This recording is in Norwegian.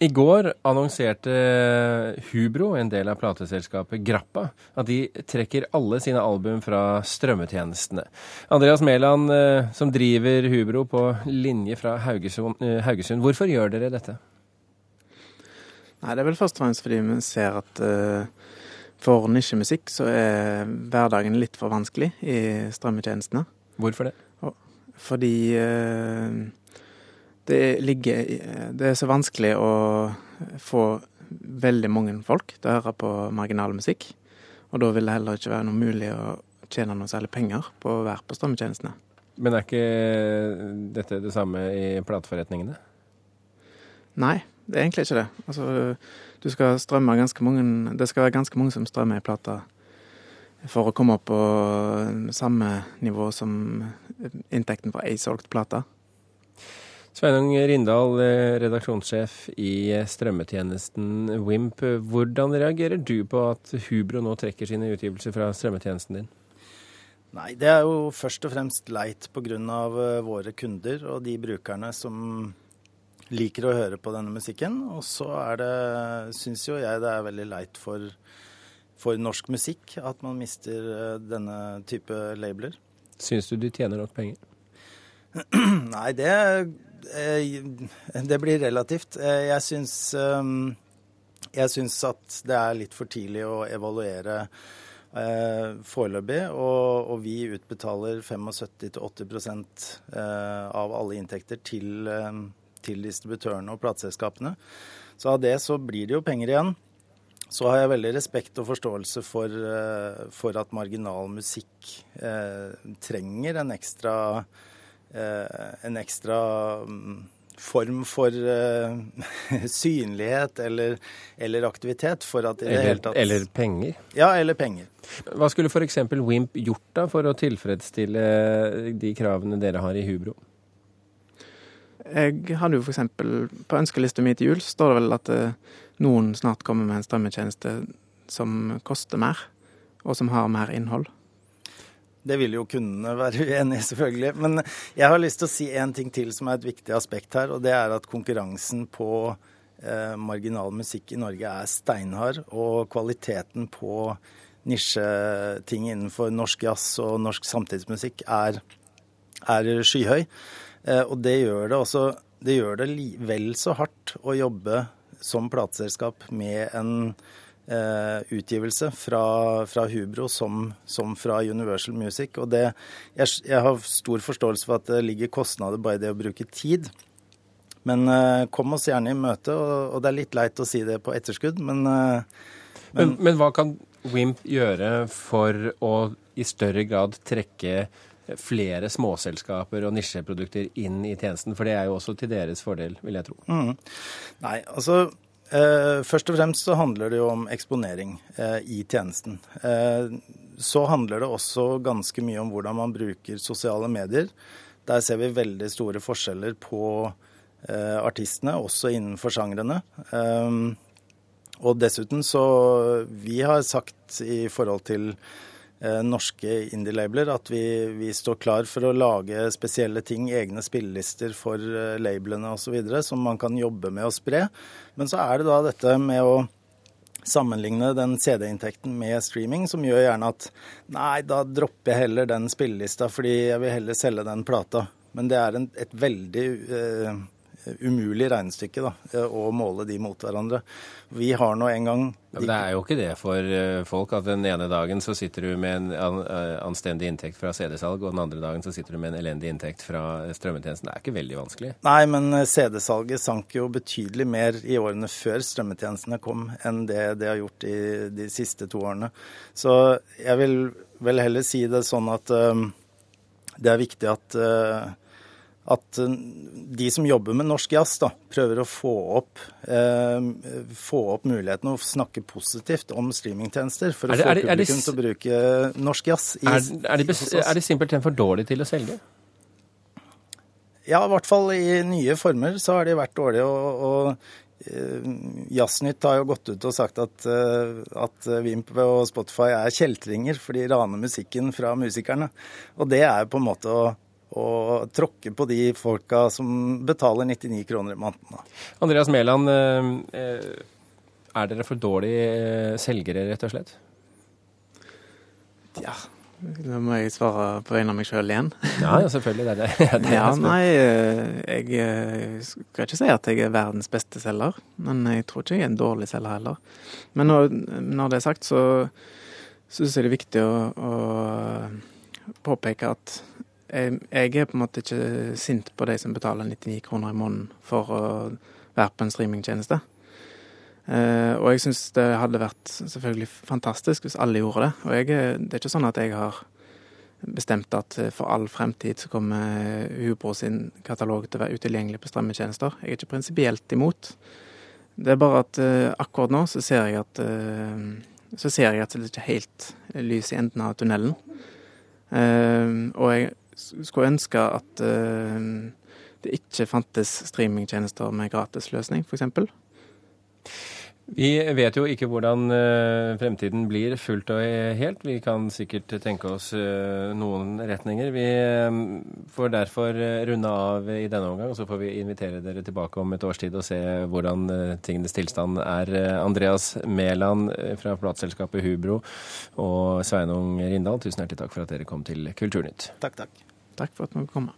I går annonserte Hubro, en del av plateselskapet Grappa, at de trekker alle sine album fra strømmetjenestene. Andreas Mæland, eh, som driver Hubro på linje fra Haugesund, eh, Haugesund, hvorfor gjør dere dette? Nei, Det er vel først og fremst fordi vi ser at uh, for nisjemusikk så er hverdagen litt for vanskelig i strømmetjenestene. Hvorfor det? Fordi det, ligger, det er så vanskelig å få veldig mange folk til å høre på marginal musikk. Og da vil det heller ikke være noe mulig å tjene noe særlig penger på å være på strømmetjenestene. Men er ikke dette det samme i plateforretningene? Nei, det er egentlig ikke det. Altså, du skal strømme ganske mange, det skal være ganske mange som strømmer i plata for å komme opp på samme nivå som inntekten for ei solgt plate. Sveinung Rindal, eh, redaksjonssjef i eh, strømmetjenesten Wimp. Hvordan reagerer du på at Hubro nå trekker sine utgivelser fra strømmetjenesten din? Nei, Det er jo først og fremst leit pga. Eh, våre kunder og de brukerne som liker å høre på denne musikken. Og så er det, syns jo jeg det er veldig leit for, for norsk musikk at man mister denne type labeler. Syns du de tjener nok penger? Nei, det det blir relativt. Eh, jeg syns, eh, jeg syns at det er litt for tidlig å evaluere foreløpig. Og, og, vi utbetaler 75-80% av alle inntekter til, til distributørene og plateselskapene. Så av det så blir det jo penger igjen. Så har jeg veldig respekt og forståelse for, for at marginal musikk eh, trenger en ekstra Eh, en ekstra mm, form for uh, synlighet eller, eller, aktivitet for at i det hele tatt Eller penger? Ja, eller penger. Hva skulle f.eks. Wimp gjort da for å tilfredsstille de kravene dere har i Hubro? Jeg hadde jo f.eks. på ønskelista mi til jul står det vel at uh, noen snart kommer med en strømmetjeneste som koster mer, og som har mer innhold. Det vil jo kundene være uenig i, selvfølgelig. Men jeg har lyst til å si en ting til som er et viktig aspekt her, og det er at konkurransen på eh, marginal musikk i Norge er steinhard, og kvaliteten på nisjeting innenfor norsk jazz og norsk samtidsmusikk er, er skyhøy. Eh, og det gjør det også Det gjør det vel så hardt å jobbe som plateselskap med en utgivelse fra, fra Hubro som, som, fra Universal Music. Og det, jeg, jeg, har stor forståelse for at det ligger kostnader bare i det å bruke tid. Men eh, kom oss gjerne i møte, og, og, det er litt leit å si det på etterskudd, men, eh, men, men, men hva kan Wimp gjøre for å i større grad trekke flere småselskaper og nisjeprodukter inn i tjenesten? For det er jo også til deres fordel, vil jeg tro. Mm. Nei, altså Eh, først og fremst så handler det jo om eksponering eh, i tjenesten. Eh, så handler det også ganske mye om hvordan man bruker sosiale medier. Der ser vi veldig store forskjeller på artistene, også innenfor sjangrene. Og dessuten så Vi har sagt i forhold til Eh, norske indie-labeler. at vi, vi, står klar for å lage spesielle ting, egne spillelister for uh, labelene osv., som man kan jobbe med å spre. Men så er det da dette med å sammenligne den CD-inntekten med streaming, som gjør gjerne at nei, da dropper jeg heller den spillelista fordi jeg vil heller selge den plata. Men det er en, et veldig uh, umulig regnestykke da, å måle de mot hverandre. Vi har nå en gang de... Det er jo ikke det for eh, folk at den ene dagen så sitter du med en eh, anstendig inntekt fra CD-salg, og den andre dagen så sitter du med en elendig inntekt fra strømmetjenesten. Det er ikke veldig vanskelig. Nei, men eh, CD-salget sank jo betydelig mer i årene før strømmetjenestene kom, enn det det har gjort i de siste to årene. Så jeg vil vel heller si det sånn at uh, det er viktig at uh, at eh, de som jobber med norsk jazz, da, prøver å få opp, eh, få opp muligheten å snakke positivt om streamingtjenester for å få publikum til å bruke norsk jazz. I, er, er, de, er de simpelthen for dårlige til å selge? Ja, i hvert fall i nye former så har de vært dårlige. og, og eh, Jazznytt har jo gått ut og sagt at, eh, at Vimp og Spotify er kjeltringer, for de raner musikken fra musikerne. Og det er jo på en måte å å tråkke på de folka som betaler 99 kroner i måneden. Andreas Mæland, er dere for dårlige selgere, rett og slett? Ja, da må jeg svare på vegne av meg sjøl igjen. Ja, ja, selvfølgelig. Det er det. det, er ja, nei, jeg eh, skal ikke si at jeg er verdens beste selger, men jeg tror ikke jeg er en dårlig selger heller. Men når, når det er sagt, så syns jeg det er viktig å, å påpeke at jeg, er på en måte ikke sint på de som betaler 99 kroner i måneden for å være på en streamingtjeneste. Uh, og jeg syns det hadde vært selvfølgelig fantastisk hvis alle gjorde det. Og jeg, det er ikke sånn at jeg har bestemt at for all fremtid så kommer Hubro sin katalog til å være utilgjengelig på strømmetjenester. Jeg er ikke prinsipielt imot. Det er bare at uh, akkurat nå så ser jeg at uh, så ser jeg at det ikke er helt lys i enden av tunnelen. og jeg skulle ønske at det ikke fantes streamingtjenester med gratisløsning, f.eks. Vi vet jo ikke hvordan uh, fremtiden blir fullt og helt. Vi kan sikkert tenke oss uh, noen retninger. Vi får derfor runde av i denne omgang, og så får vi invitere dere tilbake om et års tid og se hvordan tingenes tilstand er. Andreas Mæland fra plateselskapet Hubro og Sveinung Rindal, tusen hjertelig takk for at dere kom til Kulturnytt. Takk, takk. Takk for at vi kom.